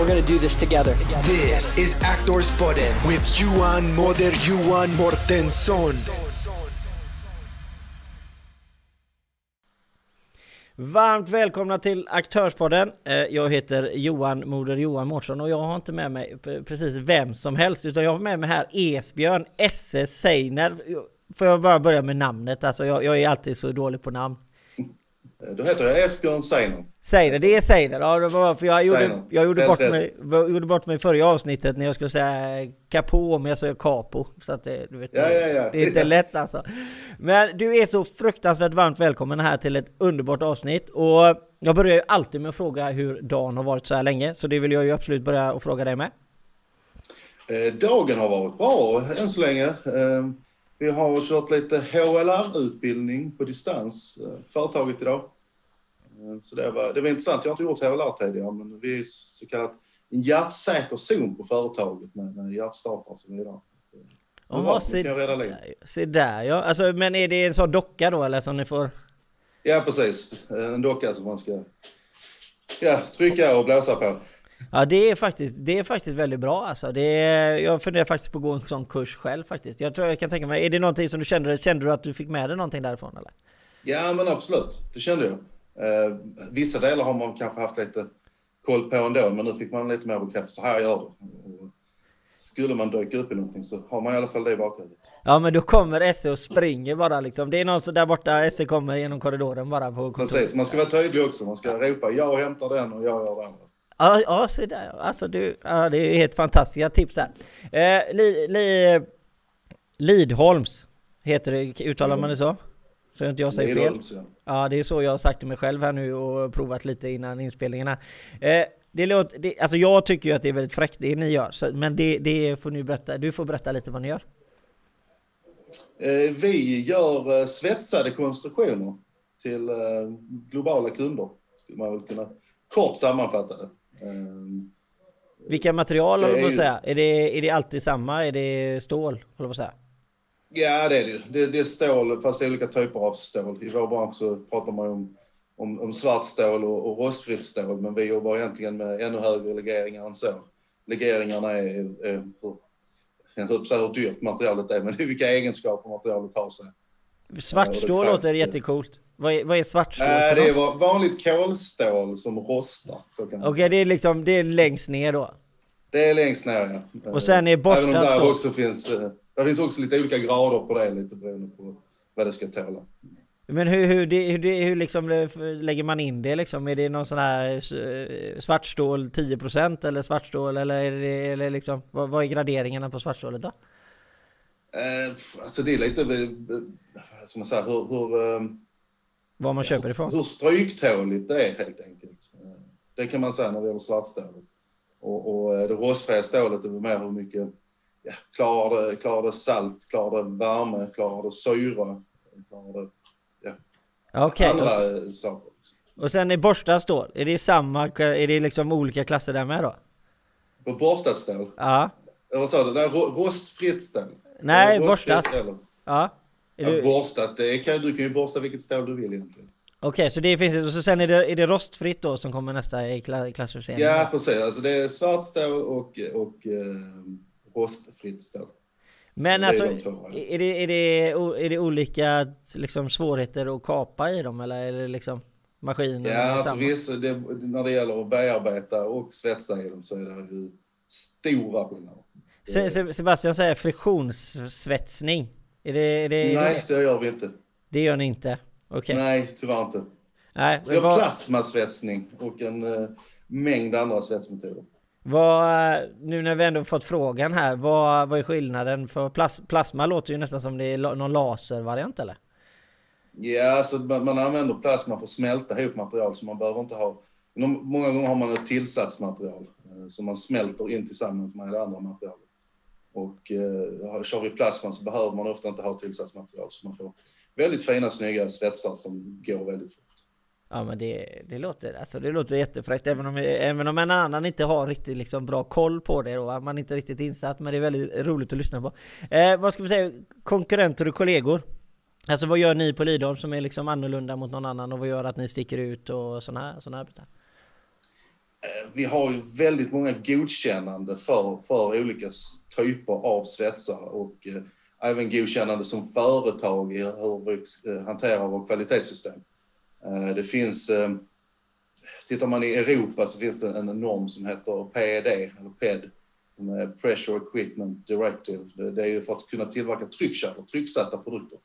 We're going to do this together. This is Actors Podden with Johan Moder Johan Mortensson. Varmt välkomna till Aktörspodden. Eh, Jag heter Johan Moder Johan Mårtsson och jag har inte med mig precis vem som helst utan jag har med mig här Esbjörn Esse Seiner. Får jag bara börja med namnet? Alltså jag, jag är alltid så dålig på namn. Då heter jag Esbjörn Seiner. Seiner, det är Seiner. Ja, det var för jag gjorde, Seiner. jag gjorde, bort mig, gjorde bort mig i förra avsnittet när jag skulle säga Capo men jag sa Capo. Så att det, du vet, Ja, ja, ja. det är inte lätt alltså. Men du är så fruktansvärt varmt välkommen här till ett underbart avsnitt. Och jag börjar ju alltid med att fråga hur dagen har varit så här länge. Så det vill jag ju absolut börja och fråga dig med. Eh, Dagen har varit bra än så länge. Vi har kört lite HLR-utbildning på distans, eh, företaget idag. Eh, Så det var, det var intressant. Jag har inte gjort HLR tidigare, men vi är så kallat en hjärtsäker zon på företaget med, med hjärtstartare och så vidare. Jaha, Ja, se, se där ja. Alltså, men är det en sån docka då eller som ni får? Ja, precis. En docka som man ska ja, trycka och blåsa på. Ja det är faktiskt, det är faktiskt väldigt bra alltså. Det är, jag funderar faktiskt på att gå en sån kurs själv faktiskt. Jag tror jag kan tänka mig, är det någonting som du kände, kände du att du fick med dig någonting därifrån eller? Ja, men absolut. Det kände jag. Eh, vissa delar har man kanske haft lite koll på ändå, men nu fick man lite mer bekräftelse. Så här gör du. Skulle man dyka upp i någonting så har man i alla fall det i bakhuvudet. Ja men då kommer Esse och springer bara liksom. Det är någon som där borta, Esse kommer genom korridoren bara på kontoret. Precis, man ska vara tydlig också. Man ska ropa jag hämtar den och jag gör den. Ja, ja se där. Alltså du, ja, det är helt fantastiska tips här. Eh, li, li, Lidholms heter det, uttalar man det så? Så inte jag säger fel. Ja, det är så jag har sagt till mig själv här nu och provat lite innan inspelningarna. Eh, det låter, det, alltså jag tycker ju att det är väldigt fräckt det ni gör, så, men det, det får ni berätta, du får berätta lite vad ni gör. Eh, Vi gör eh, svetsade konstruktioner till eh, globala kunder. Skulle man väl kunna kort sammanfatta det. Eh, Vilka material håller på att säga? Är det, är det alltid samma? Är det stål? Håller på att säga? Ja, det är det. Det, det är stål, fast det är olika typer av stål. I vår bransch så pratar man ju om, om, om svart stål och, och rostfritt stål, men vi jobbar egentligen med ännu högre legeringar än så. Legeringarna är, är, är hur, jag höll på att säga hur dyrt materialet är, men det är vilka egenskaper materialet har sig. Svartstål Ja, låter jättecoolt. Vad är, vad är svartstål Äh, för det är vanligt kolstål som rostar. Okej, det är liksom, det är längst ner då. Det är längst ner, ja. Och sen är borstat Även om där stål. också finns, eh, där finns också lite olika grader på det, lite beroende på vad det ska tåla. Men hur, hur, det, hur, det, hur liksom eh, lägger man in det liksom? Är det någon sån här eh, svartstål 10% eller svartstål eller, är det, eller liksom, vad, vad är graderingarna på svartstålet då? Eh, alltså det är lite, eh, eh, som man säger, hur, hur, Var man köper ifrån? hur stryktåligt det är helt enkelt. Det kan man säga när det gäller svartstålet. Och, och det rostfria stålet är väl mer hur mycket, ja, klarar, det, klarar det salt, klarar det värme, klarar det syra, klarar det och, eh, saker. Liksom. och sen är borstat stål, är det samma, är det liksom olika klasser där med då? På borstat stål, Ja, eller vad sa du? Rostfritt stål. Nej, borstat. Ja. Är du- borstat, det kan, du kan ju borsta vilket stål du vill egentligen. Okej, så det finns och så sen är det, är det rostfritt då som kommer nästa i kla, klassificering? Ja, precis. Alltså det är svart stål och, och eh, rostfritt stål. Men det är alltså, de två, ja. är det, är, det, är det olika liksom, svårigheter att kapa i dem eller är det liksom maskinen Ja, är alltså visst, det, när det gäller att bearbeta och svetsa i dem så är det ju stora skillnader. Se, Se- Sebastian säger friktionssvetsning. Är det, är det, Nej, det gör vi inte. det gör ni inte? Okej. Nej, tyvärr inte. Nej, Vi har vad, plasmasvetsning och en eh, mängd andra svetsmetoder. vad, nu när vi ändå fått frågan här, vad, vad är skillnaden? För plas, plasma låter ju nästan som det är någon laservariant eller? Ja, alltså man, man använder plasma för att smälta ihop material så man behöver inte ha... Många gånger har man ett tillsatsmaterial eh, som man smälter in tillsammans med det andra materialet. Och eh, kör vi plasman så behöver man ofta inte ha tillsatsmaterial så man får väldigt fina snygga svetsar som går väldigt fort. Ja men det, det, låter, alltså det låter jättefräckt även om, även om en annan inte har riktigt liksom bra koll på det och man inte riktigt insatt men det är väldigt roligt att lyssna på. Eh, vad ska vi säga, konkurrenter och kollegor? Alltså vad gör ni på Lidholm som är liksom annorlunda mot någon annan och vad gör att ni sticker ut och sådana här, såna här bitar? Eh, vi har ju väldigt många godkännande för, för olika typer av svetsare och eh, även godkännande som företag i hur vi eh, hanterar vårt kvalitetssystem. Eh, det finns, eh, tittar man i Europa så finns det en norm som heter PED, eller PED, Pressure Equipment Directive. Det är ju för att kunna tillverka tryckkärl, trycksatta produkter.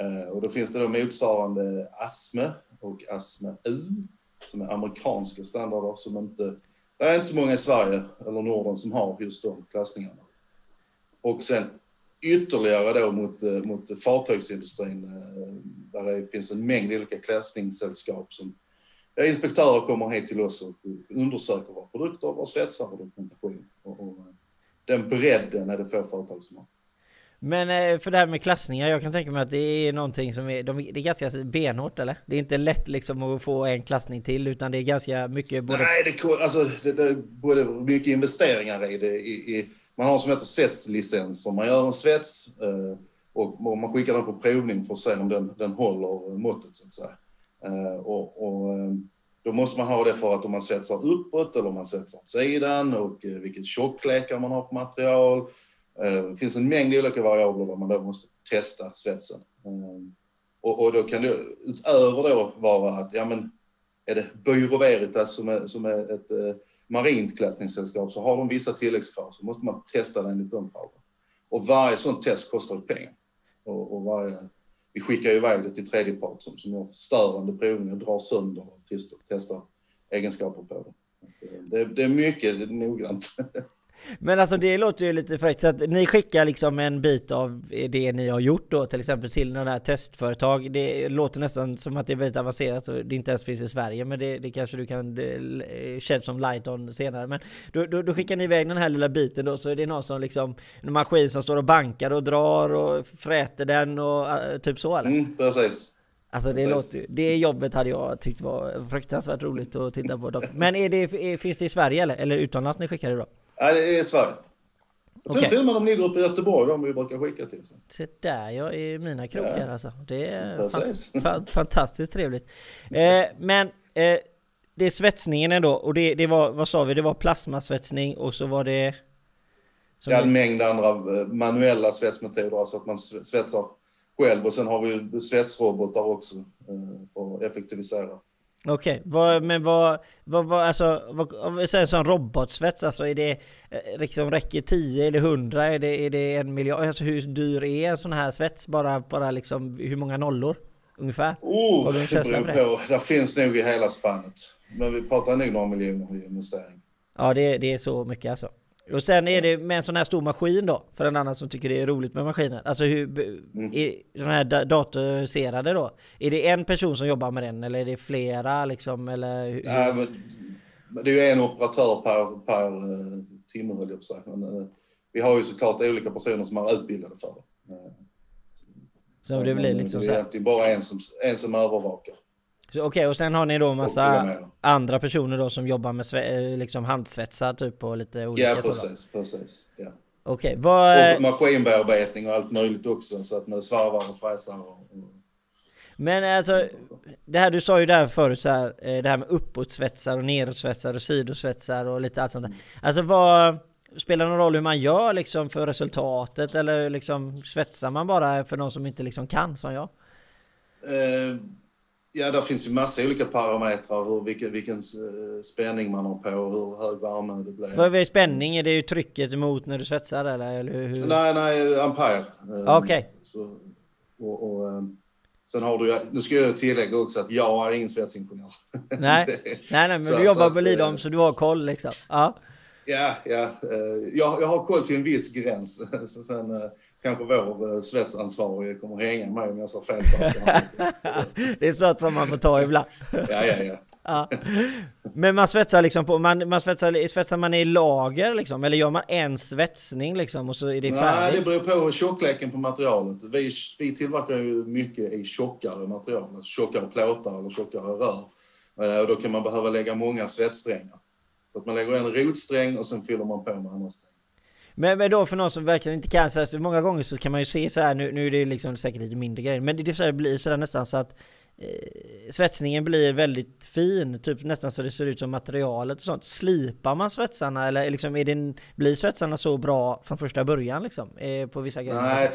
Eh, och då finns det då motsvarande ASME och ASME U som är amerikanska standarder som inte, det är inte så många i Sverige eller Norden som har just de klassningarna. Och sen ytterligare då mot, eh, mot fartygsindustrin eh, där det finns en mängd olika klassningssällskap som ja, inspektörer kommer hit till oss och undersöker våra produkter, våra svetsar och dokumentation. Och, och eh, den bredden är det få företag som har. Men eh, för det här med klassningar, jag kan tänka mig att det är någonting som är, de, det är ganska benhårt eller? Det är inte lätt liksom att få en klassning till utan det är ganska mycket både... Nej, det, alltså, det, det är både mycket investeringar i det. I, i, man har som heter svetslicens, man gör en svets eh, och man skickar den på provning för att se om den, den håller måttet så att säga. Eh, och, och, eh, då måste man ha det för att om man svetsar uppåt eller om man svetsar åt sidan och eh, vilket tjocklekar man har på material Eh, det finns en mängd olika variabler där man då måste testa svetsen. Eh, och, och då kan det utöver då vara att, ja men, är det Byrå Veritas som är, som är ett eh, marint klassningssällskap så har de vissa tilläggskrav så måste man testa det enligt de kraven. Och varje sånt test kostar pengar. Och, och varje, vi skickar ju iväg det till tredjepart som, som gör förstörande provningar, drar sönder och testar, testar egenskaper på det. Det, det är mycket det är noggrant. Men alltså det låter ju lite fräckt, så att ni skickar liksom en bit av det ni har gjort då till exempel till några här testföretag. Det låter nästan som att det är väldigt avancerat så det inte ens finns i Sverige men det, det kanske du kan shed som light on senare. Men då, då, då, skickar ni iväg den här lilla biten då så är det någon som liksom en maskin som står och bankar och drar och fräter den och uh, typ så eller? Mm, precis. Alltså det, låter, det jobbet hade jag tyckt var fruktansvärt roligt att titta på. Men är det, finns det i Sverige eller, eller utomlands ni skickar det då? Nej, det är Sverige. Jag tror okay. till och med de ligger uppe i Göteborg, de vi brukar skicka till. Se där ja, i mina krokar ja. alltså. Det är fant fantastiskt trevligt. Eh, men eh, det är svetsningen ändå, och det, det var, vad sa vi, det var plasmasvetsning och så var det... Ja, en mängd andra eh, manuella svetsmetoder, alltså att man svetsar själv och sen har vi svetsrobotar också eh, för att effektivisera. Okej, okay. men vad, vad, vad, alltså, vad, om vi säger som robotsvets, alltså är det eh, liksom räcker 10 eller 100? Är det, är det en miljard? Alltså hur dyr är en sån här svets? Bara, bara liksom hur många nollor? Ungefär? Oh, det beror på. Det finns nog i hela spannet. Men vi pratar nog några miljoner i investering. Ja, det, det är så mycket alltså. Och sen är det med en sån här stor maskin då, för en annan som tycker det är roligt med maskinen. Alltså hur, mm. är den här datoriserade då, är det en person som jobbar med den eller är det flera liksom? Eller hur? Men, det är ju en operatör per, per uh, timme höll jag på att säga. Men, uh, vi har ju såklart olika personer som är utbildade för det. Uh, så det blir liksom så Det är bara en som, en som övervakar. Okej, okay, och sen har ni då massa andra personer då som jobbar med eh, liksom handsvetsar typ på lite olika Ja, precis, precis. Ja. Okej, okay, vad... Och maskinbearbetning och allt möjligt också så att med svarvar och fräsar och... Men alltså, det här du sa ju där förut så här, eh, det här med uppåtsvetsar och nedåtsvetsar och sidosvetsar och lite allt sånt där. Mm. Alltså vad, spelar det någon roll hur man gör liksom för resultatet eller liksom svetsar man bara för någon som inte liksom kan som jag? Uh Ja, där finns ju massa olika parametrar, hur, vilken, vilken eh, spänning man har på och hur hög värme det blir. Vad är spänning? Är det ju trycket emot när du svetsar eller? eller hur? Nej, nej, ampere. Eh, Okej. Okay. Och, och, eh, sen har du, nu ska jag tillägga också att jag är ingen svetsingenjör. Nej, nej, nej, men så, du jobbar på Lidholm så du har koll liksom. Ja. Ja, ja. Jag, jag har koll till en viss gräns. Sen, kanske vår eh, svetsansvarige kommer hänga mig om jag sa fel saker. det är sånt som man får ta ibland. ja, ja, ja. ja. Men man svetsar liksom på, man, man svetsar, svetsar man i lager liksom? Eller gör man en svetsning liksom och så är det färdigt? Nej, det beror på tjockleken på materialet. Vi, vi tillverkar ju mycket i tjockare material, alltså tjockare plåtar eller tjockare rör. Eh, och då kan man behöva lägga många svetssträngar. Så att man lägger en rotsträng och sen fyller man på med andra strängar. Men, men då för någon som verkligen inte kan, så, här, så många gånger så kan man ju se så här, nu, nu är det liksom säkert lite mindre grejer, men det, så här, blir sådär nästan så att eh, svetsningen blir väldigt fin, typ nästan så det ser ut som materialet och sånt. Slipar man svetsarna eller liksom är det, blir svetsarna så bra från första början liksom? Eh, på vissa grejer? Nej,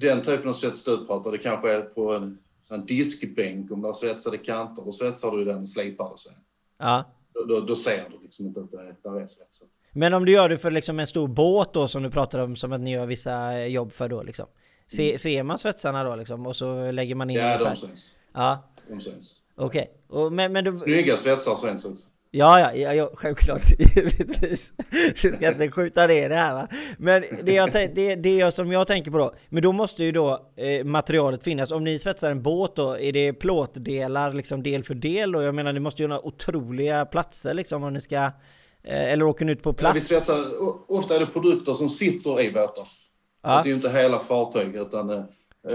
den typen av svets du pratar, det kanske är på en, en diskbänk om du har svetsade kanter, då svetsar du den och slipar det sen. Ja. Då, då, då ser du liksom inte att det, där är svetsat. Men om du gör det för liksom en stor båt då som du pratar om som att ni gör vissa jobb för då liksom? Se, mm. Ser man svetsarna då liksom och så lägger man in Ja, de syns. Ja. De syns. Okej. Okay. Men, men du... Snygga svetsar syns också. Ja, ja, ja, ja självklart, givetvis. Vi ska inte skjuta ner det här va. Men det, jag, det, det jag, som jag tänker på då, men då måste ju då eh, materialet finnas. Om ni svetsar en båt då, är det plåtdelar liksom del för del? Och jag menar, ni måste ju ha otroliga platser liksom om ni ska, eller åker ni ut på plats? Ja, vi svetsar, ofta är det produkter som sitter i båtar. Ja. Det är ju inte hela fartyg, utan eh,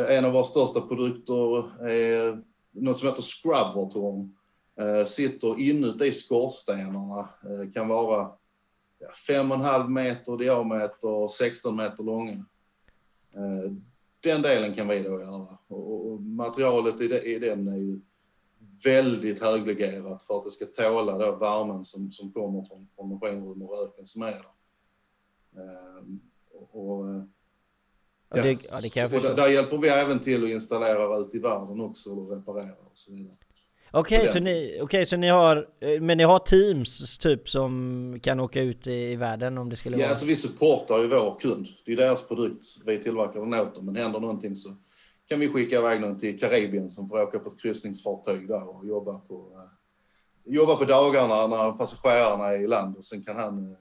en av våra största produkter är något som heter scrubbertorn Eh, sitter inuti skorstenarna, eh, kan vara 5,5 meter diameter, 16 meter långa. Eh, den delen kan vi då göra och materialet i den är ju väldigt höglegerat för att det ska tåla då värmen som, som kommer från, från maskinrum och röken som är där. Och, och, ja, det, ja, det kan jag förstå. Där, där hjälper vi även till att installera ut i världen också och reparera och så vidare. Okej, okay, så, ni, okay, så ni har, eh, men ni har teams typ som kan åka ut i, i världen om det skulle ja, vara? Ja, alltså vi supportar ju vår kund. Det är deras produkt vi tillverkar den åt dem. Men händer någonting så kan vi skicka iväg någon till Karibien som får åka på ett kryssningsfartyg där och jobba på, uh, jobba på dagarna när passagerarna är i land och sen kan han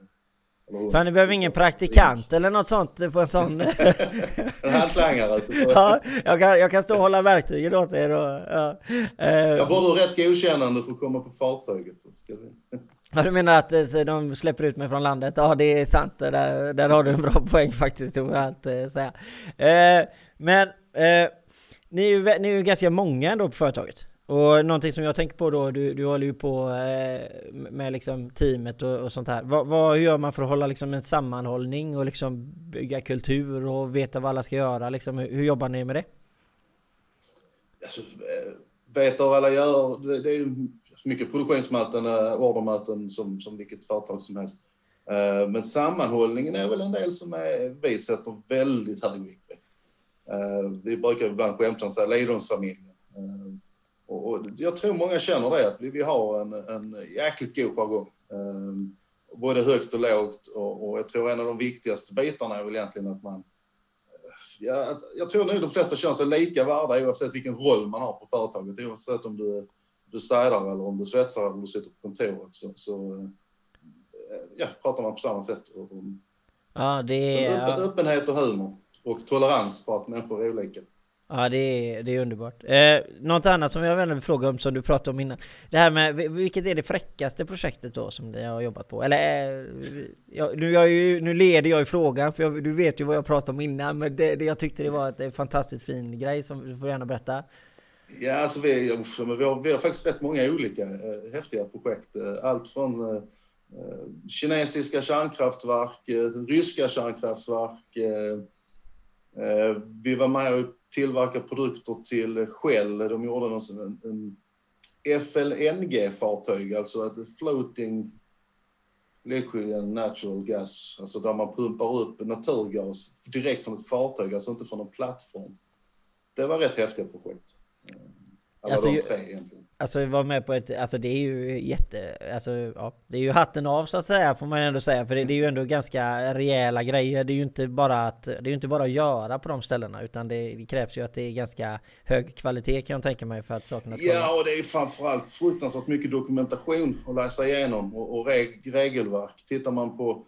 uh, Fan ni behöver ingen praktikant eller något sånt på en sån... en handlangare. ja, jag kan, jag kan stå och hålla verktyget åt er och... Ja. Uh, jag borde ha rätt godkännande för att komma på fartyget. Så ska vi... Ja, du menar att eh, de släpper ut mig från landet? Ja, det är sant. Där, där har du en bra poäng faktiskt, får jag inte säga. Men ni, är ju, ni är ju ganska många ändå på företaget. Och någonting som jag tänker på då, du, du håller ju på eh, med liksom teamet och, och sånt här. Vad, vad, hur gör man för att hålla liksom en sammanhållning och liksom bygga kultur och veta vad alla ska göra? Liksom, hur, hur jobbar ni med det? Alltså, eh, veta vad alla gör, det, det är ju mycket produktionsmöten, eh, ordermöten som, som vilket företag som helst. Men sammanhållningen är väl en del som är, vi sätter väldigt hög vikt. Vi brukar ibland skämtsamt säga Lidholmsfamiljen och, och, jag tror många känner det, att vi vill ha en, en jäkligt god jargong. Um, både högt och lågt och, och, jag tror en av de viktigaste bitarna är väl egentligen att man... Ja, jag tror nog de flesta känner sig lika värda oavsett vilken roll man har på företaget. Oavsett om du, du städar eller om du svetsar eller om du sitter på kontoret så, så eh, ja, pratar man på samma sätt. Och, ja, det är... Öppen, öppenhet och humor och tolerans för att människor är olika. Ja det är, det är underbart. Eh, något annat som jag vill fråga om som du pratade om innan. Det här med vilket är det fräckaste projektet då som ni har jobbat på? Eller eh, jag, nu, jag ju, nu leder jag i frågan för jag, du vet ju vad jag pratade om innan men det, det, jag tyckte det var ett, ett fantastiskt fin grej som du får gärna berätta. Ja alltså vi, vi, har, vi har faktiskt rätt många olika eh, häftiga projekt. Eh, allt från eh, eh, kinesiska kärnkraftverk, eh, ryska kärnkraftverk. Vi var med och tillverkar produkter till Shell. De gjorde en, en FLNG-fartyg, alltså ett floating liquid natural gas, alltså där man pumpar upp naturgas direkt från ett fartyg, alltså inte från en plattform. Det var rätt häftiga projekt. Alla alltså, de tre egentligen. Alltså vara med på ett, alltså det är ju jätte, alltså ja, det är ju hatten av så att säga får man ändå säga. För det, det är ju ändå ganska rejäla grejer. Det är ju inte bara att, det är ju inte bara att göra på de ställena utan det, det krävs ju att det är ganska hög kvalitet kan jag tänka mig för att sakerna ska Ja och det är framförallt fruktansvärt mycket dokumentation att läsa igenom och, och reg, regelverk. Tittar man på,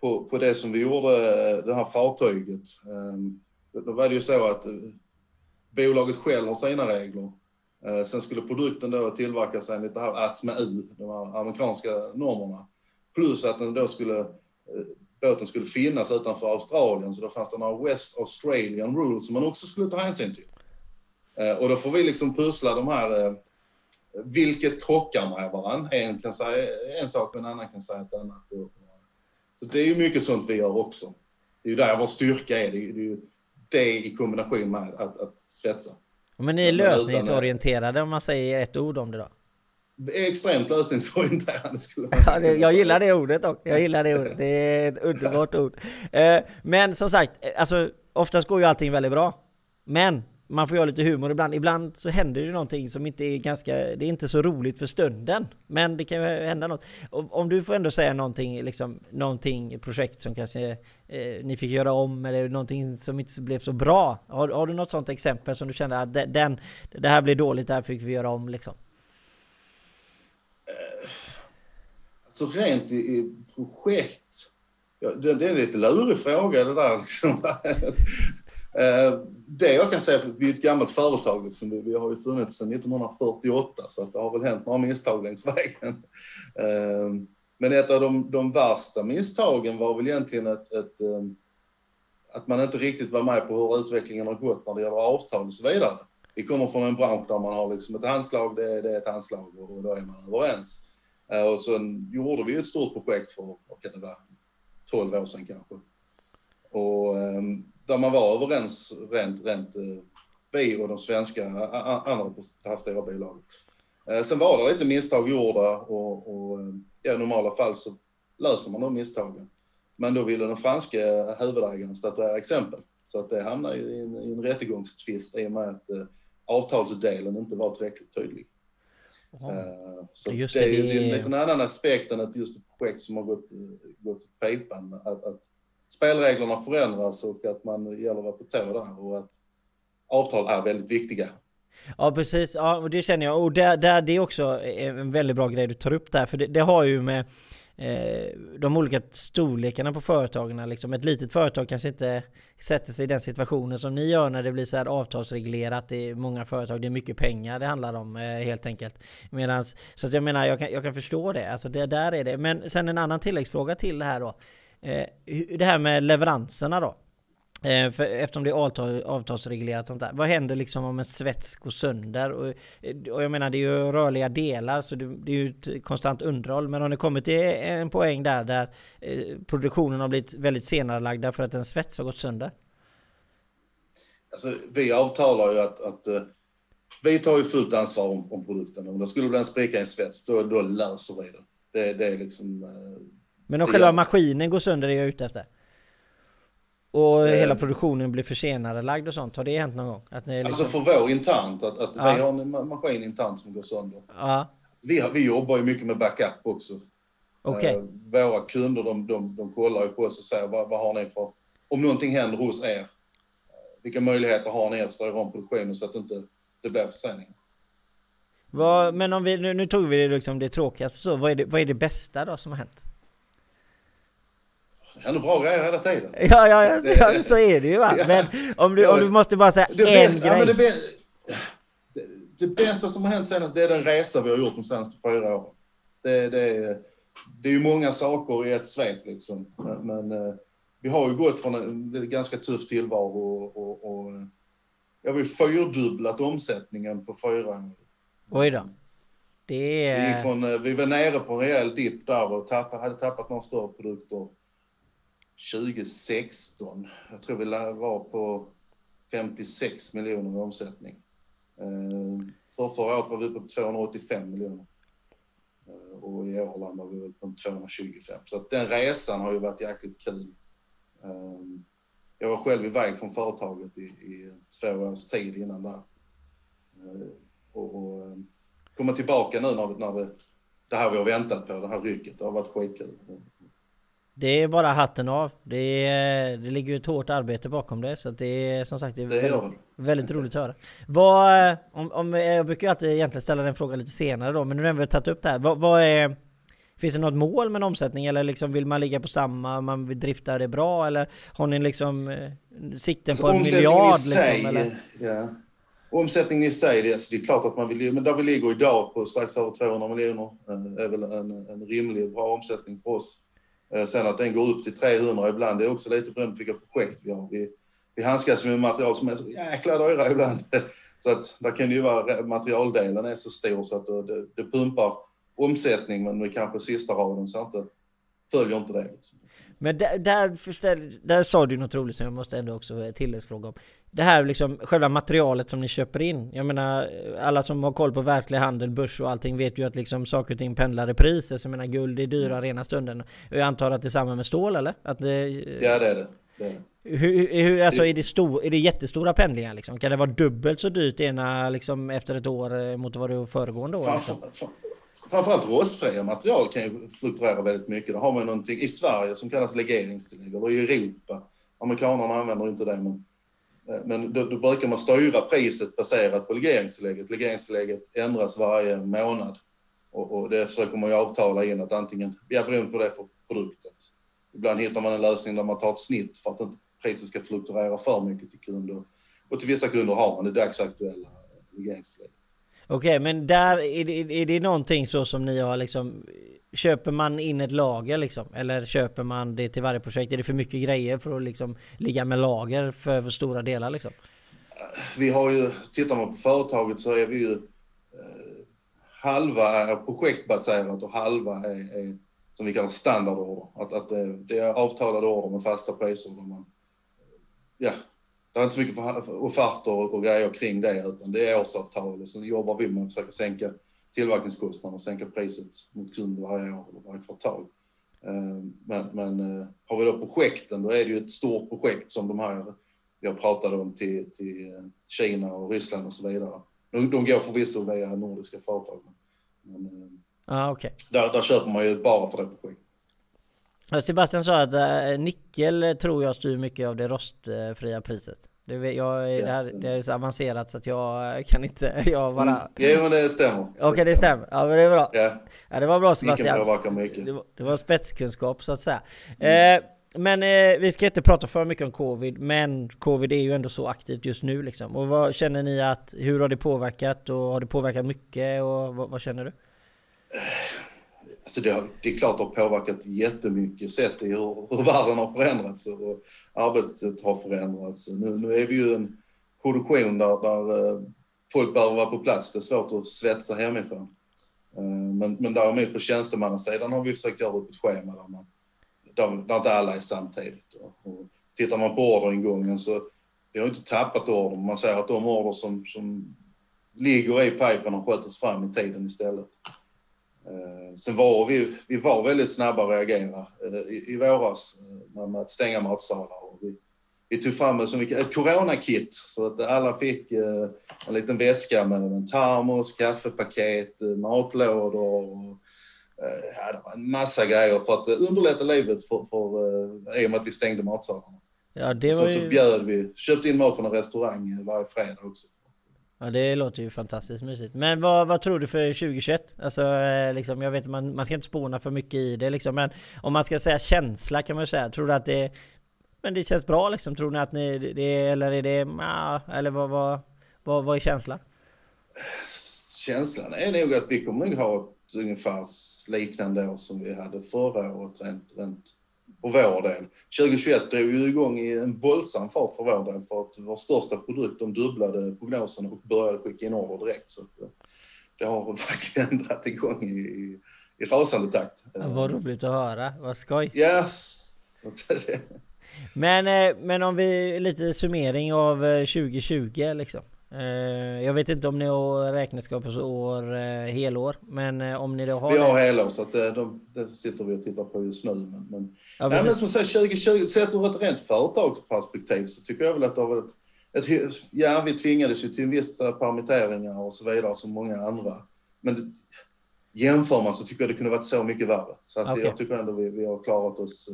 på, på det som vi gjorde, det här fartyget. Ehm, då var det ju så att eh, bolaget själv har sina regler. Eh, sen skulle produkten då tillverkas enligt det här ASME-U, de här amerikanska normerna. Plus att den då skulle, eh, båten skulle finnas utanför Australien, så då fanns det några West Australian rules som man också skulle ta hänsyn till. Eh, och då får vi liksom pussla de här, vilket krockar med varandra. En kan säga en sak, men en annan kan säga ett annat. Så det är ju mycket sånt vi gör också. Det är ju där vår styrka är. Det är ju det i kombination med att, att svetsa. Men ni är lösningsorienterade om man säger ett ord om det då? Extremt lösningsorienterade skulle man ja, det, Jag gillar det ordet också. Jag gillar det ordet. Det är ett underbart ord. Eh, men som sagt, alltså oftast går ju allting väldigt bra. Men man får göra lite humor ibland. Ibland så händer det någonting som inte är ganska, det är inte så roligt för stunden. Men det kan ju hända något. Om du får ändå säga någonting, liksom, någonting projekt som kanske eh, ni fick göra om eller någonting som inte blev så bra. Har, har du något sånt exempel som du kände att den, det här blev dåligt, det här fick vi göra om liksom? Så alltså rent i, i projekt, ja, det, det, är en lite lurig fråga det där liksom. Eh, det jag kan säga, vi är ett gammalt företag, liksom, vi, vi har ju funnits sedan 1948 så att det har väl hänt några misstag längs vägen. Eh, men ett av de, de värsta misstagen var väl egentligen ett, ett, eh, att man inte riktigt var med på hur utvecklingen har gått när det gäller avtal och så vidare. Vi kommer från en bransch där man har liksom ett handslag, det, det är ett handslag och då är man överens. Och sen gjorde vi ett stort projekt för, vad kan det vara, 12 år sedan kanske. Och ehm, där man var överens rent, rent eh, vi och de svenska andra på det här stora bolaget. Eh, sen var det lite misstag gjorda och, och eh, ja, i normala fall så löser man de misstagen. Men då ville den franska huvudägaren statuera exempel. Så att det hamnade i en, i en rättegångstvist i och med att eh, avtalsdelen inte var tillräckligt tydlig. Uh, så det, det, det är en liten annan aspekt än ett just ett projekt som har gått, gått pipan. Att, att spelreglerna förändras och att man gäller att vara på tå där och att avtal är väldigt viktiga. Ja precis, ja och det känner jag. Och där, där, det är också en väldigt bra grej du tar upp där, för det, det har ju med eh, de olika storlekarna på företagen, liksom ett litet företag kanske inte sätter sig i den situationen som ni gör när det blir så här avtalsreglerat. Det är många företag, det är mycket pengar det handlar om eh, helt enkelt. Medans, så att jag menar, jag kan, jag kan förstå det. Alltså det där är det. Men sen en annan tilläggsfråga till det här då. Eh, det här med leveranserna då. Eh, för eftersom det är avtal, avtalsreglerat sånt där. Vad händer liksom om en svets går sönder? Och, och jag menar det är ju rörliga delar så det, det är ju ett konstant underhåll. Men om det kommer till en poäng där där eh, produktionen har blivit väldigt senarelagd därför att en svets har gått sönder? Alltså, vi avtalar ju att, att uh, vi tar ju fullt ansvar om, om produkten. Om det skulle bli en spricka i en svets, då, då löser vi det. Det, det är liksom uh, men om själva maskinen går sönder är jag ute efter. Och eh, hela produktionen blir försenad och sånt. Har det hänt någon gång? Att ni liksom... Alltså för vår internt, att, att ja. vi har en maskin internt som går sönder. Ja. Vi, har, vi jobbar ju mycket med backup också. Okay. Eh, våra kunder de, de, de kollar ju på oss och säger vad, vad har ni för... Om någonting händer hos er, vilka möjligheter har ni att styra om produktionen så att det inte det blir förseningar? men om vi, nu, nu tog vi liksom det tråkigaste så, vad är det, vad är det bästa då som har hänt? Det händer bra grejer hela tiden. Ja, ja, ja, ja så är det ju va. Men om du, om du måste bara säga det en bästa, grej. Ja, det, det, det, bästa som har hänt senast, det är den resa vi har gjort de senaste fyra åren. Det, det, det är ju många saker i ett svep liksom. Men, men eh, vi har ju gått från en ganska tuff tillvaro och, och, och ja, vi har fyrdubblat omsättningen på fyra år. Oj då. Det är... Vi, från, eh, vi var nere på en rejäl dipp där och tappade, hade tappat några större produkter. 2016. Jag tror vi var på 56 miljoner i omsättning. Eh, för förra året var vi uppe på 285 miljoner. Eh, och i år landar vi på 225. Så att den resan har ju varit jäkligt kul. Eh, jag var själv iväg från företaget i, i två års tid innan där. Och, och komma tillbaka nu när, när det, det här vi har väntat på, det här rycket, det har varit skitkul. Det är bara hatten av. Det, är, det ligger ju ett hårt arbete bakom det. Så det är som sagt det är det väldigt, väldigt roligt att höra. Vad, om, om, jag brukar ju alltid egentligen ställa den frågan lite senare då, men nu har vi tagit upp det här. Vad, vad, är, finns det något mål med en omsättning eller liksom vill man ligga på samma, man vill drifta det bra eller har ni liksom eh, sikten på en miljard? Sig, liksom, eller? Ja. omsättningen i sig, det, alltså, det är klart att man vill, men där vi ligger idag på strax över 200 miljoner är väl en, en rimlig bra omsättning för oss. Eh, sen att den går upp till 300 ibland, det är också lite beroende på vilka projekt vi har. Vi, vi handskas med material som är så jäkla dyra ibland. Så att där kan det ju vara, materialdelen är så stor så att det, det pumpar omsättning men det kanske sista raden så inte, följer inte det. Men där, där, där sa du något roligt som jag måste ändå också tilläggsfråga om. Det här liksom, själva materialet som ni köper in. Jag menar, alla som har koll på verklig handel, börs och allting vet ju att liksom saker och ting pendlar i priser. Så jag menar, guld är dyrare mm. ena stunden. Jag antar att det är samma med stål eller? Att det, ja det är det. det, är det. Hur, hur, alltså är det, stor, är det jättestora pendlingar liksom? Kan det vara dubbelt så dyrt ena liksom efter ett år eh, mot vad det var föregående år? Liksom? Framförallt rostfria material kan ju fluktuera väldigt mycket. Då har man någonting i Sverige som kallas legeringstillägg, eller i Europa. Amerikanerna använder inte det, men, Eh, men då, då brukar man styra priset baserat på legeringstillägget. Legeringstillägget ändras varje månad och, och det försöker man ju avtala in att antingen, ja beroende på det för produkten. Ibland hittar man en lösning där man tar ett snitt för att inte priset ska fluktuera för mycket till kunder. Och till vissa kunder har man det dagsaktuella legeringstillägget. Okej, okay, men där är det, är det någonting så som ni har liksom Köper man in ett lager liksom? Eller köper man det till varje projekt? Är det för mycket grejer för att liksom ligga med lager för, för stora delar liksom? Vi har ju, tittar man på företaget så är vi ju eh, Halva är projektbaserat och halva är, är som vi kallar standardorder. Att, att det, det är avtalade order med fasta priser. Där man, ja, det är inte så mycket offerter och grejer kring det, utan det är årsavtal och sen jobbar vi med att försöka sänka tillverkningskostnaderna och sänka priset mot kund varje år eller varje kvartal. Eh, men, men eh, har vi då projekten, då är det ju ett stort projekt som de här jag pratade om till, till eh, Kina och Ryssland och så vidare. De, de går förvisso via nordiska företag. Men, ah, okay. där, där köper man ju bara för det projektet. Sebastian sa att äh, nickel tror jag styr mycket av det rostfria priset. Det, jag, ja. det, här, det är så avancerat så att jag kan inte... Jag bara... Mm. Jo men det stämmer. Okej okay, det stämmer. Ja men det är bra. Ja, ja det var bra Sebastian. mycket. Det var, det var spetskunskap så att säga. Mm. Eh, men eh, vi ska inte prata för mycket om covid, men covid är ju ändå så aktivt just nu liksom. Och vad känner ni att, hur har det påverkat och har det påverkat mycket och vad, vad känner du? Alltså det, har, det är klart det har påverkat jättemycket sett i hur, hur världen har förändrats och arbetet har förändrats. Nu, nu är vi ju en produktion där, där eh, folk behöver vara på plats. Det är svårt att svetsa hemifrån. Eh, men, men däremot på tjänstemannasidan har vi försökt göra upp ett schema där, man, där, där inte alla är samtidigt. Och tittar man på orderingången så vi har inte tappat order. Man säger att de order som, som ligger i pipen har skötts fram i tiden istället. Eh, sen var vi, vi var väldigt snabba att reagera eh, i, i våras eh, med att stänga matsalar. Och vi, vi tog fram ett, ett coronakit så att alla fick en liten väska med en termos, kaffepaket, matlådor och ja, en massa grejer för att underlätta livet för, för, i och med att vi stängde matsalarna. Ja, det var ju... så, så bjöd vi, köpte in mat från en restaurang varje fredag också. Ja det låter ju fantastiskt mysigt. Men vad, vad tror du för 2021? Alltså eh, liksom, jag vet man, man ska inte spåna för mycket i det liksom. Men om man ska säga känsla kan man säga. Tror du att det... Men det känns bra liksom? Tror ni att ni... Det, eller är det... Ja, eller vad, vad, vad, vad är känslan? Känslan är nog att vi kommer nog ha ett ungefär liknande år som vi hade förra året rent, rent för vår del. 2021 drog ju igång i en våldsam fart för vår del för att vår största produkt, de dubblade prognosen och började skicka in order direkt. Så eh, det har verkligen dragit igång i, i, i rasande takt. Ja, vad roligt att höra, vad skoj! Yes. men, eh, men om vi lite summering av 2020 eh, liksom. Eh, jag vet inte om ni har räkenskapsår eh, helår, men eh, om ni då har Vi har helår, så att det, de, det sitter vi och tittar på just nu. Men, men, ja, nej, men som sagt, 2020, sett ur ett rent företagsperspektiv så tycker jag väl att det har varit ett, ja, vi tvingades ju till vissa permitteringar och så vidare som många andra. Men jämför man så tycker jag det kunde varit så mycket värre. Så att okay. jag tycker ändå vi, vi har klarat oss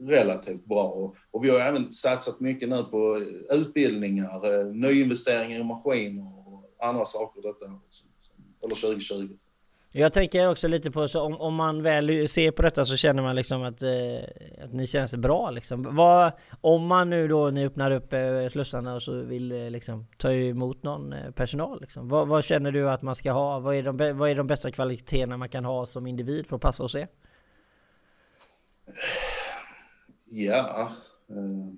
relativt bra. Och, och vi har även satsat mycket nu på utbildningar, eh, nyinvesteringar i maskiner och andra saker detta eller 2020. Jag tänker också lite på så om, om man väl ser på detta så känner man liksom att, eh, att ni känns bra liksom. Vad, om man nu då ni öppnar upp eh, slussarna och så vill eh, liksom ta emot någon eh, personal liksom. Vad, vad, känner du att man ska ha? Vad är, de, vad är de bästa kvaliteterna man kan ha som individ för att passa hos er? Ja, eh,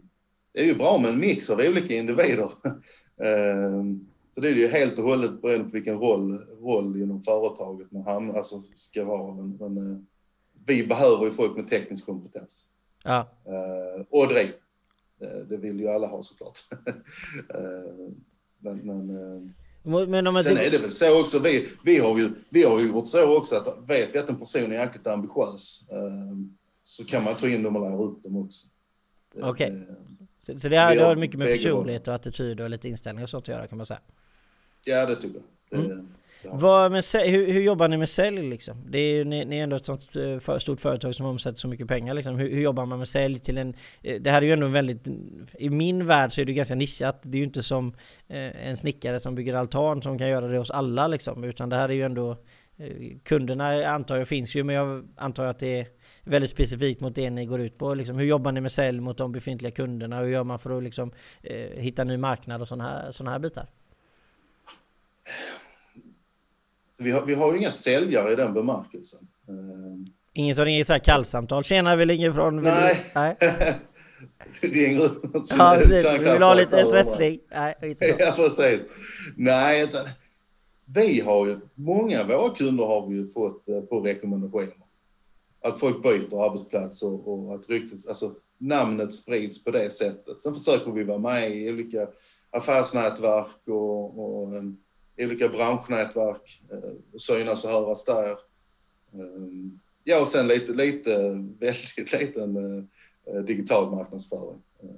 det är ju bra med en mix av olika individer. Eh, så det är ju helt och hållet beroende på vilken roll, roll inom företaget man hamnar, alltså ska vara. Men, men eh, vi behöver ju folk med teknisk kompetens. Ja. Och driv. Det vill ju alla ha såklart. men, men, men om sen är det väl så också, vi, vi, har ju, vi har ju gjort så också att vet vi att en person är jäkligt ambitiös så kan man ta in dem och lära upp dem också. Okej. Okay. Så, så det, har, det har mycket med personlighet och attityd och lite inställning och sånt att göra kan man säga? Ja, det tycker jag. Det, mm. Vad med, hur, hur, jobbar ni med sälj liksom? Det är ju, ni, ni är ändå ett sånt eh, för, stort företag som omsätter så mycket pengar liksom. Hur, hur, jobbar man med sälj till en... Eh, det här är ju ändå väldigt... I min värld så är det ganska nischat. Det är ju inte som eh, en snickare som bygger altan som kan göra det hos alla liksom. Utan det här är ju ändå... Kunderna antar jag finns ju men jag antar att det är väldigt specifikt mot det ni går ut på. Liksom, hur jobbar ni med sälj mot de befintliga kunderna? Hur gör man för att liksom, eh, hitta ny marknad och sådana här, såna här bitar? Vi har, vi har ju inga säljare i den bemärkelsen. Eh, ingen som ringer så här kallsamtal. Tjena, vi ringer från... Nej. nej. ringer Ja, precis. Vi vill ha lite svetsning. Nej, inte så. Ja, precis. Nej, utan, vi har ju, många av våra kunder har vi ju fått eh, på rekommendationer att folk byter arbetsplats och, och att ryktet, alltså namnet sprids på det sättet. Sen försöker vi vara med i olika affärsnätverk och, och um, olika branschnätverk, uh, synas och höras där. Um, ja, och sen lite, lite, väldigt liten uh, eh, digital marknadsföring. Uh,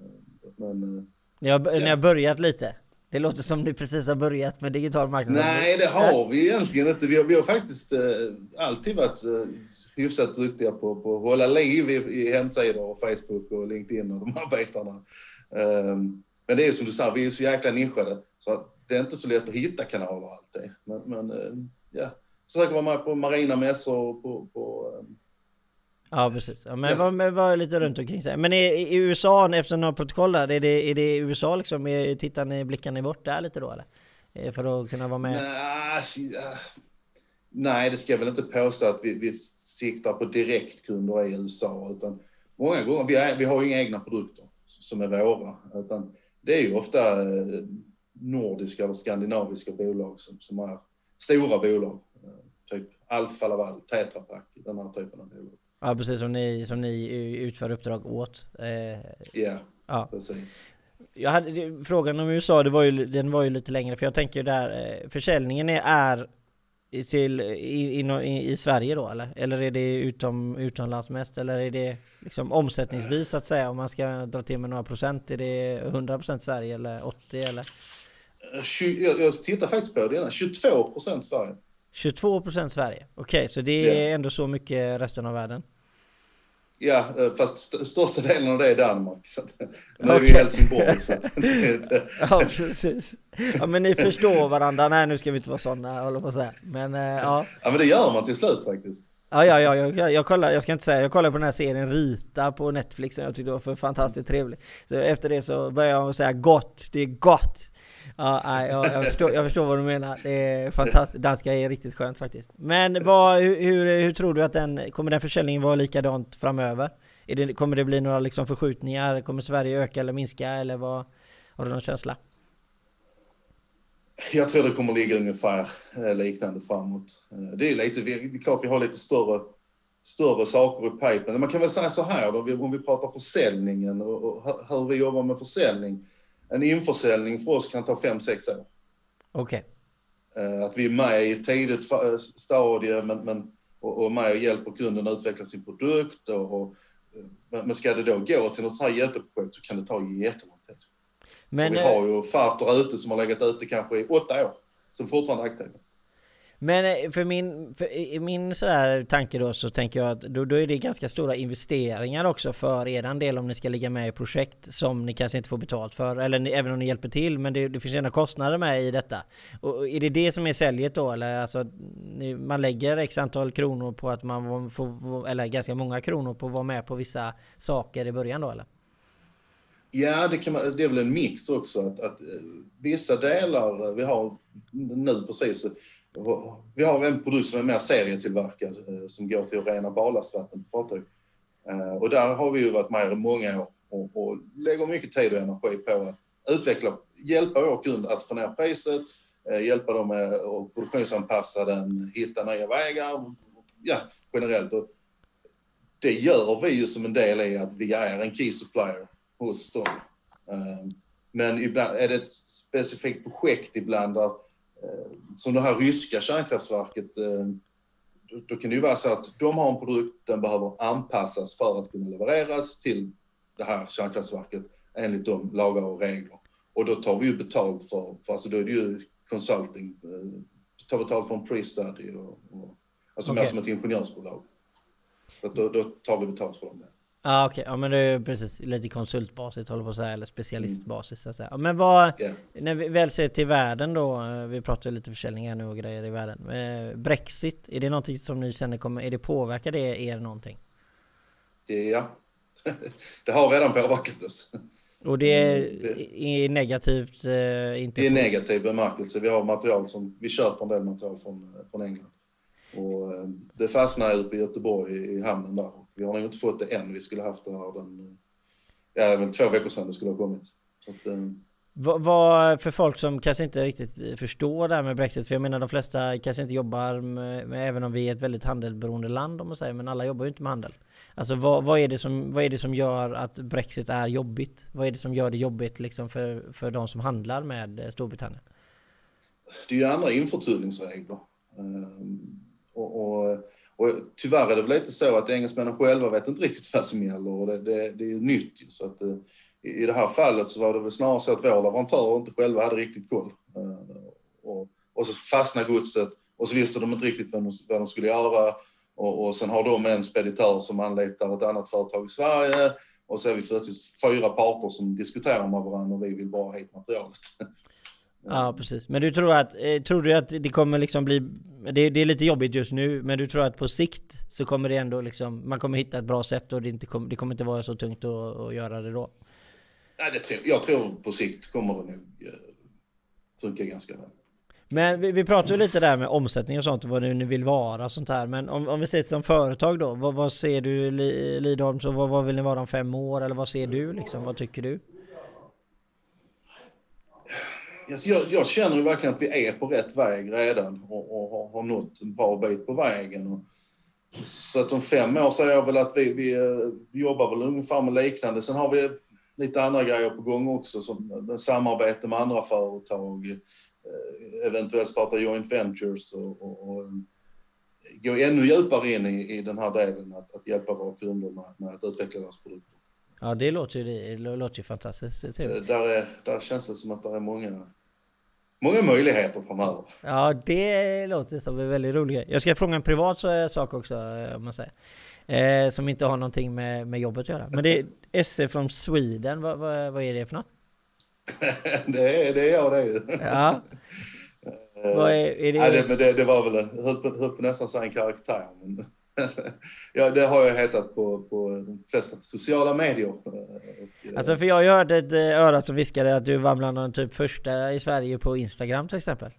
men, uh, ni, har, ja. ni har börjat lite? Det låter som ni precis har börjat med digital marknadsföring. Nej, det har vi egentligen inte. Vi har, vi har faktiskt eh, alltid varit eh, hyfsat duktiga på, på att hålla liv i, i hemsidor och Facebook och LinkedIn och de här bitarna. Um, men det är som du sa, vi är så jäkla nischade så det är inte så lätt att hitta kanaler alltid. Men, men uh, ja, försöker vara med på marina mässor och på, på um, Ja precis, ja, men ja. var, var lite runt omkring sig. Men i, i USA, efter några protokoll där, är det, är det USA liksom? Tittar ni, blickar ni bort där lite då eller? Eh, för att kunna vara med? Nej, nej det ska jag väl inte påstå att vi, vi siktar på direktkunder i USA, utan många gånger, vi, är, vi har inga egna produkter som är våra, utan det är ju ofta eh, nordiska eller skandinaviska bolag som, som är stora bolag. Eh, typ Alfa Laval, Tetra Pak, den här typen av bolag. Ja precis, som ni, som ni utför uppdrag åt. Eh, yeah, ja, precis. Jag hade, frågan om USA, det var ju, den var ju lite längre, för jag tänker där, eh, försäljningen är, är till, i, i, i, Sverige då eller? Eller är det utom, utomlands mest? Eller är det liksom omsättningsvis så att säga? Om man ska dra till med några procent, är det 100% Sverige eller 80 eller? Jag, jag tittar faktiskt på det innan, 22% Sverige. 22% Sverige, okej okay, så det är yeah. ändå så mycket resten av världen? Ja, eh, fast största delen av det är Danmark. Så att, nu är vi i Helsingborg. Så att, ja, precis. Ja, men ni förstår varandra. Nej, nu ska vi inte vara sådana, håller på att säga. Men äh, ja. Ja, men det gör man till slut faktiskt. Ja, ja, ja, jag, jag, kollar, jag ska inte säga, jag kollade på den här serien Rita på Netflix som jag tyckte var för fantastiskt trevlig. Så efter det så började jag säga gott, det är gott. Ja, nej, jag, jag, förstår, jag förstår vad du menar. Det är fantastiskt. Danska är riktigt skönt faktiskt. Men vad, hur, hur, hur tror du att den, kommer den försäljningen vara likadant framöver? Det, kommer det bli några liksom förskjutningar? Kommer Sverige öka eller minska eller vad? Har du någon känsla? Jag tror det kommer ligga ungefär eh, liknande framåt. Eh, det är lite, vi, klart vi har lite större, större saker i pipen. Man kan väl säga så här då, om vi pratar försäljningen och hur vi jobbar med försäljning en införsäljning för oss kan ta 5-6 år. Okej. Okay. Eh, att vi är med i ett tidigt eh, stadie men, men, och, och med och hjälper kunden att utveckla sin produkt. Och, och, eh, men ska det då gå till något sånt här jätteprojekt så kan det ta jättelång tid. Men, och vi har ju offerter ute som har legat ute kanske i åtta år, som fortfarande är aktiva. Men eh, för min, för i min sådär tanke då så tänker jag att då, då är det ganska stora investeringar också för er del om ni ska ligga med i projekt som ni kanske inte får betalt för eller ni, även om ni hjälper till men det, det finns ändå kostnader med i detta. Och är det det som är säljet då eller alltså man lägger x antal kronor på att man får, eller ganska många kronor på att vara med på vissa saker i början då eller? Ja, det, kan man, det är väl en mix också. Att, att, eh, vissa delar, vi har nu precis, vi har en produkt som är mer serietillverkad eh, som går till att rena ballastvatten på fartyg. Eh, och där har vi ju varit med i många år och, och lägger mycket tid och energi på att utveckla, hjälpa vår kund att få ner priset, eh, hjälpa dem med att produktionsanpassa den, hitta nya vägar, ja generellt. Och det gör vi ju som en del i att vi är en key supplier hos dem. Men ibland är det ett specifikt projekt ibland där, som det här ryska kärnkraftverket, eh, då kan det ju vara så att de har en produkt, den behöver anpassas för att kunna levereras till det här kärnkraftverket enligt de lagar och regler. Och då tar vi ju betalt för, för alltså då är det ju consulting, eh, tar betalt för en pre-study och, och alltså okay. mer som ett ingenjörsbolag. Så då, då tar vi betalt för dem. Där. Ja okej, okay. ja men det är precis lite konsultbasis håller på att säga, eller specialistbasis så att säga. Men vad, yeah. när vi väl ser till världen då, eh, vi pratar lite försäljning här nu och grejer i världen. Eh, Brexit, är det någonting som ni känner kommer, är det påverkar det er någonting? Ja, det har redan påverkat oss. Och det är mm, negativt? Eh, inte I negativ bemärkelse. Vi har material som, vi köper en del material från, från England. Och eh, det fastnade uppe i Göteborg i hamnen där. Vi har nog inte fått det än. Vi skulle haft det här den, ja, väl två veckor sedan det skulle ha kommit. Att, eh, vad, vad, för folk som kanske inte riktigt förstår det här med Brexit, för jag menar de flesta kanske inte jobbar med, med även om vi är ett väldigt handelberoende land om man säger, men alla jobbar ju inte med handel. Alltså vad, vad, är det som, vad är det som gör att Brexit är jobbigt? Vad är det som gör det jobbigt liksom för, för de som handlar med Storbritannien? Det är ju andra införtullningsregler. Ehm, och, och, och tyvärr är det väl lite så att engelsmännen själva vet inte riktigt vad som gäller och det, det, det är ju nytt ju. Så att, eh, i det här fallet så var det väl snarare så att vår leverantör inte själva hade riktigt koll. Eh, och, och så fastnade godset och så visste de inte riktigt vad de, vad de skulle göra. Och, och sen har de en speditör som anlitar ett annat företag i Sverige och så är vi plötsligt fyra parter som diskuterar med varandra och vi vill bara ha hit materialet. Ja precis. Men du tror att, eh, tror du att det kommer liksom bli, det, det, är lite jobbigt just nu, men du tror att på sikt så kommer det ändå liksom, man kommer hitta ett bra sätt och det, inte kom, det kommer inte vara så tungt att, att göra det då? Nej, det tror, jag tror på sikt kommer det nog eh, funka ganska väl. Men vi, vi pratar ju lite där med omsättning och sånt, vad nu vill vara och sånt här. Men om, om vi ser det som företag då, vad, vad ser du Lidholm, så vad, vad vill ni vara om fem år? Eller vad ser du liksom? Vad tycker du? Alltså jag, jag känner ju verkligen att vi är på rätt väg redan och, och har, har nått en bra bit på vägen. Och, så att om fem år säger jag väl att vi, vi, eh, vi jobbar väl ungefär med liknande. Sen har vi lite andra grejer på gång också, som eh, samarbete med andra företag, eh, eventuellt starta joint ventures och, och, och gå ännu djupare in i, i den här delen, att, att hjälpa våra kunder med, med att utveckla deras produkter. Ja det låter ju, det låter ju fantastiskt. Där, är, där känns det som att det är många många möjligheter framöver. Ja, det låter som en väldigt rolig grej. Jag ska fråga en privat sak också, om man säger. Eh, som inte har någonting med, med jobbet att göra. Men det är SE from Sweden, vad, vad, vad är det för något? det, är, det är jag det är ju. Ja. vad är, är det? Ja, det, men det, det var väl, höll på, höll på nästan säga en karaktär. Men ja, det har jag hetat på, på de flesta sociala medier. Alltså för jag hört ett eh, öra som viskade att du var bland de typ första i Sverige på Instagram till exempel.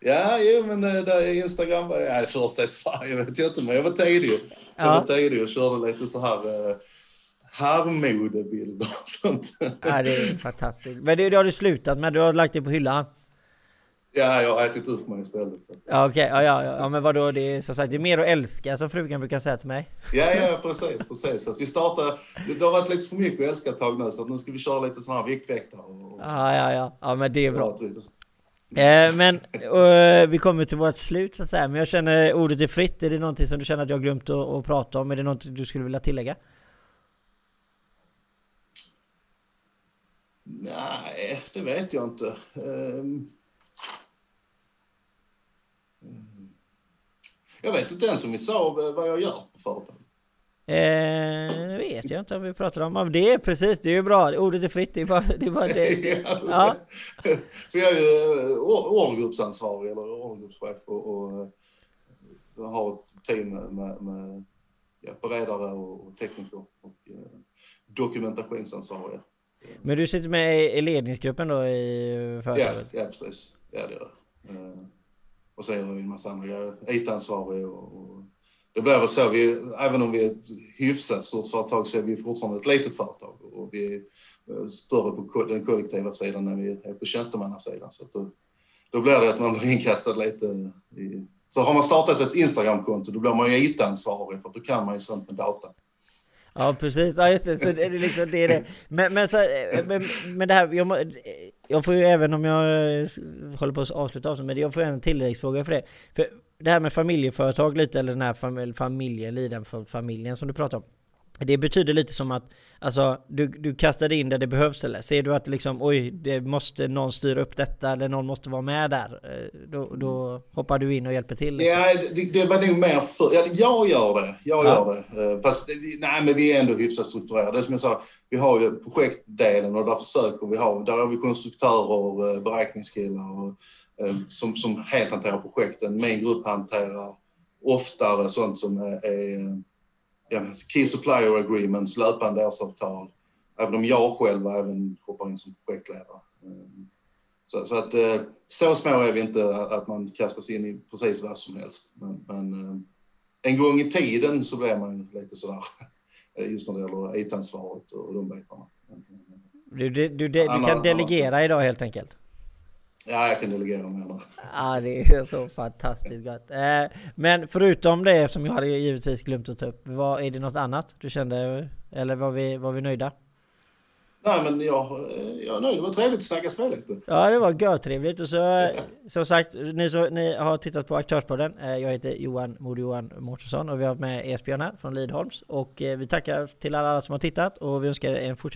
Ja, jo men eh, där Instagram var ja, första i Sverige vet jag inte, men jag var tidig. Jag var tidig och körde lite så här eh, harmodebilder och sånt. Ja, det är fantastiskt. Men det, det har du slutat med, du har lagt det på hyllan. Ja, jag har ätit upp mig istället. Så. Ja, okej. Okay. Ja, ja, ja, men vadå? Det är som sagt, det är mer att älska som frugan brukar säga till mig. Ja, ja, precis, precis. Fast vi startar, det har varit lite för mycket att älska ett tag nu, så nu ska vi köra lite sådana här viktväktare. Och... Ja, ja, ja. Ja, men det är bra. Eh, men uh, vi kommer till vårt slut så att säga. Men jag känner ordet är fritt. Är det någonting som du känner att jag har glömt att, att prata om? Är det något du skulle vilja tillägga? Nej, det vet jag inte. Um... Jag vet inte ens om vi sa vad jag gör på företaget. Eh, det vet jag inte om vi pratar om. Ja, det är precis, det är ju bra. Ordet är fritt. Det är bara det. Är bara det. ja. För jag är ju ordergruppsansvarig eller ordergruppschef och, och, och har ett team med, med ja, beredare och tekniker och eh, dokumentationsansvariga. Men du sitter med i ledningsgruppen då i företaget? Ja, ja precis. Ja, det gör jag. Och så är det en massa andra grejer. IT-ansvarig och, och det blir väl så. Vi, även om vi är ett hyfsat stort företag så är vi fortfarande ett litet företag och vi är eh, större på den kollektiva sidan än vi är på tjänstemannasidan. Så då, då blir det att man blir inkastad lite i... Så har man startat ett Instagramkonto då blir man ju IT-ansvarig för då kan man ju sånt med data. Ja precis, ja just det, så det är liksom det är det. Men, men, så, men, men det här, jag, jag får ju även om jag håller på att avsluta avsnittet, men jag får en tilläggsfråga för det. För det här med familjeföretag lite, eller den här familjen, för familjen som du pratar om. Det betyder lite som att alltså, du, du kastar in där det behövs eller ser du att liksom oj, det måste någon styra upp detta eller någon måste vara med där. Eh, då, då hoppar du in och hjälper till. Liksom. Ja, det, det var nog mer för, ja, jag gör det. Jag ja. gör det. Eh, fast nej, men vi är ändå hyfsat strukturerade. Som jag sa, vi har ju projektdelen och där försöker vi ha, där har vi konstruktörer, beräkningskillar och Eh, som, som helt hanterar projekten. Min grupp hanterar oftare sånt som är ja, Key Supplier Agreements, löpande årsavtal. Även om jag själv även hoppar in som projektledare. Eh, så, så, att eh, så små är vi inte att man kastas in i precis vad som helst. Men, men en gång i tiden så blev man lite sådär just när det gäller IT-ansvaret och de bitarna. Du, du, du, du kan delegera idag helt enkelt? Ja, jag kan delegera mer. Ja, det är så fantastiskt gott. Eh, men förutom det som jag hade givetvis glömt att ta upp, vad, är det något annat du kände? Eller var vi, var vi nöjda? Nej, men jag, jag är nöjd. Det var trevligt att snacka spel lite. Ja, det var görtrevligt. Och så, ja. som sagt, ni, så, ni har tittat på Aktörspodden. Eh, jag heter Johan Mod Johan Mårtensson och vi har med Esbjörn här från Lidholms. Och eh, vi tackar till alla som har tittat och vi önskar er en fortsatt